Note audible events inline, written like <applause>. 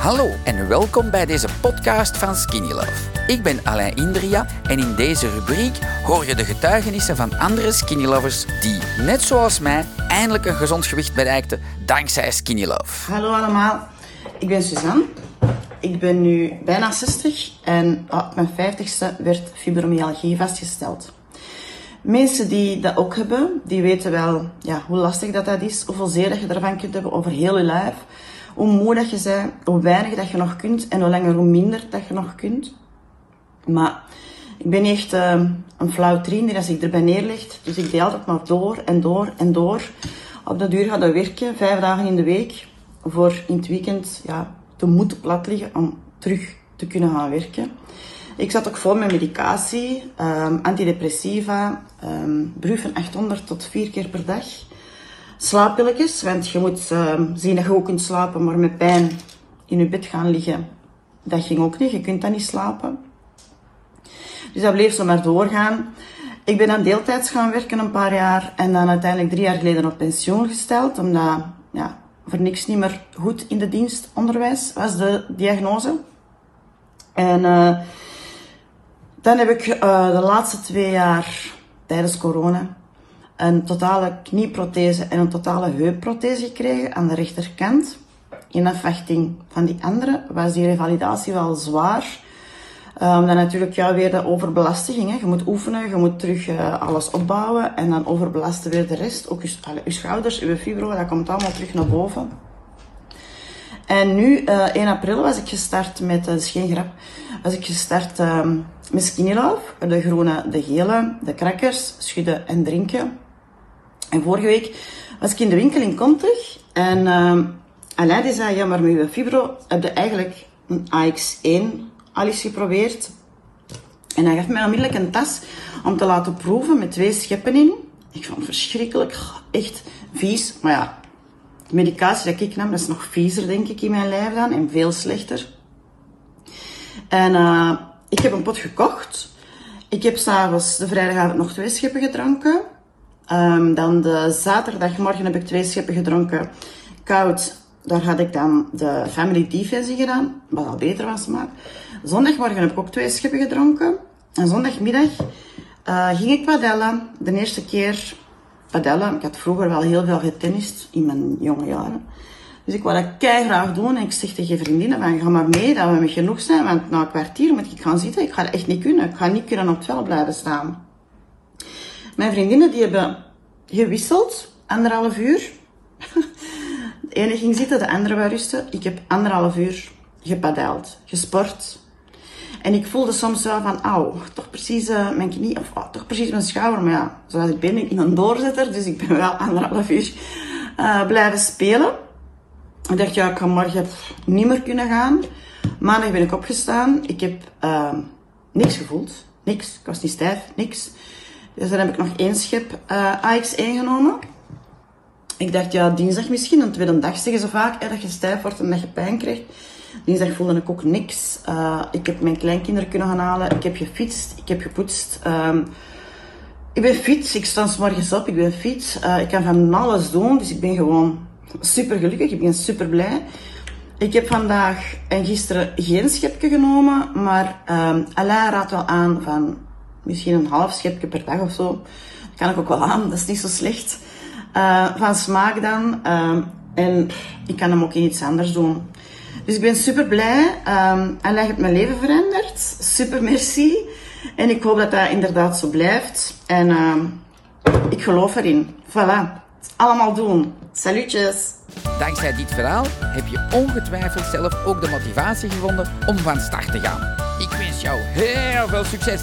Hallo en welkom bij deze podcast van Skinny Love. Ik ben Alain Indria en in deze rubriek hoor je de getuigenissen van andere Skinny Lovers die, net zoals mij, eindelijk een gezond gewicht bereikten dankzij Skinny Love. Hallo allemaal, ik ben Suzanne. Ik ben nu bijna 60 en op mijn 50ste werd fibromyalgie vastgesteld. Mensen die dat ook hebben, die weten wel ja, hoe lastig dat, dat is, hoeveel zeer dat je ervan kunt hebben over heel je lijf, hoe moe dat je bent, hoe weinig dat je nog kunt en hoe langer hoe minder dat je nog kunt. Maar ik ben echt uh, een flauw die als ik erbij neerligt. Dus ik deel altijd maar door en door en door. Op de duur gaat dat werken, vijf dagen in de week, voor in het weekend ja, te moeten plat liggen om terug te kunnen gaan werken. Ik zat ook vol met medicatie, um, antidepressiva, um, brufen 800 tot 4 keer per dag. Slaappilletjes, want je moet um, zien dat je ook kunt slapen, maar met pijn in je bed gaan liggen, dat ging ook niet. Je kunt dan niet slapen. Dus dat bleef zo maar doorgaan. Ik ben dan deeltijds gaan werken een paar jaar en dan uiteindelijk drie jaar geleden op pensioen gesteld, omdat ja, voor niks niet meer goed in de dienst onderwijs was de diagnose. En uh, dan heb ik uh, de laatste twee jaar tijdens corona een totale knieprothese en een totale heupprothese gekregen aan de rechterkant. In afwachting van die andere was die revalidatie wel zwaar. Um, dan natuurlijk ja, weer de overbelasting. Hè. Je moet oefenen, je moet terug uh, alles opbouwen en dan overbelasten weer de rest. Ook je schouders, je fibro, dat komt allemaal terug naar boven. En nu, uh, 1 april, was ik gestart met, dat is geen grap, was ik gestart um, met Skinny Love. De groene, de gele, de crackers, schudden en drinken. En vorige week was ik in de winkel in Kontig en um, zei, ja maar met je fibro heb je eigenlijk een AX1 al eens geprobeerd. En hij gaf mij onmiddellijk een tas om te laten proeven met twee scheppen in. Ik vond het verschrikkelijk, echt vies. Maar ja, de medicatie dat ik nam, dat is nog viezer denk ik in mijn lijf dan en veel slechter. En uh, ik heb een pot gekocht. Ik heb s'avonds de vrijdagavond nog twee scheppen gedronken. Um, dan de zaterdagmorgen heb ik twee scheppen gedronken. Koud, daar had ik dan de Family Defense in gedaan, wat al beter was smaak. Zondagmorgen heb ik ook twee scheppen gedronken. En zondagmiddag uh, ging ik padellen. De eerste keer padellen. Ik had vroeger wel heel veel getennist in mijn jonge jaren. Dus ik wou dat kei graag doen. En ik zeg tegen vriendinnen van, ga maar mee, dat we met genoeg zijn. Want na een kwartier moet ik gaan zitten. Ik ga echt niet kunnen. Ik ga niet kunnen op het veld blijven staan. Mijn vriendinnen die hebben gewisseld, anderhalf uur. <laughs> De ene ging zitten, de andere wou rusten. Ik heb anderhalf uur gepadeld, gesport. En ik voelde soms wel van, auw, toch precies uh, mijn knie, of oh, toch precies mijn schouder. Maar ja, zoals ik ben, ik een doorzetter, dus ik ben wel <laughs> anderhalf uur uh, blijven spelen. Ik dacht, ja, ik ga morgen niet meer kunnen gaan. Maandag ben ik opgestaan. Ik heb uh, niks gevoeld. Niks. Ik was niet stijf. Niks. Dus dan heb ik nog één schep AX1 genomen. Ik dacht, ja, dinsdag misschien. Een tweede dag zeggen ze vaak hè, dat je stijf wordt en dat je pijn krijgt. Dinsdag voelde ik ook niks. Uh, ik heb mijn kleinkinderen kunnen gaan halen. Ik heb gefietst. Ik heb gepoetst. Um, ik ben fit. Ik sta morgens op. Ik ben fit. Uh, ik kan van alles doen. Dus ik ben gewoon super gelukkig. Ik ben super blij. Ik heb vandaag en gisteren geen schepje genomen. Maar um, Alain raadt wel aan van misschien een half schepje per dag of zo. Dat kan ik ook wel aan. Dat is niet zo slecht. Uh, van smaak dan. Uh, en ik kan hem ook in iets anders doen. Dus ik ben super blij. Um, en heeft mijn leven veranderd. Super merci. En ik hoop dat dat inderdaad zo blijft. En uh, ik geloof erin. Voilà. Allemaal doen. Salutjes. Dankzij dit verhaal heb je ongetwijfeld zelf ook de motivatie gevonden om van start te gaan. Ik wens jou heel veel succes.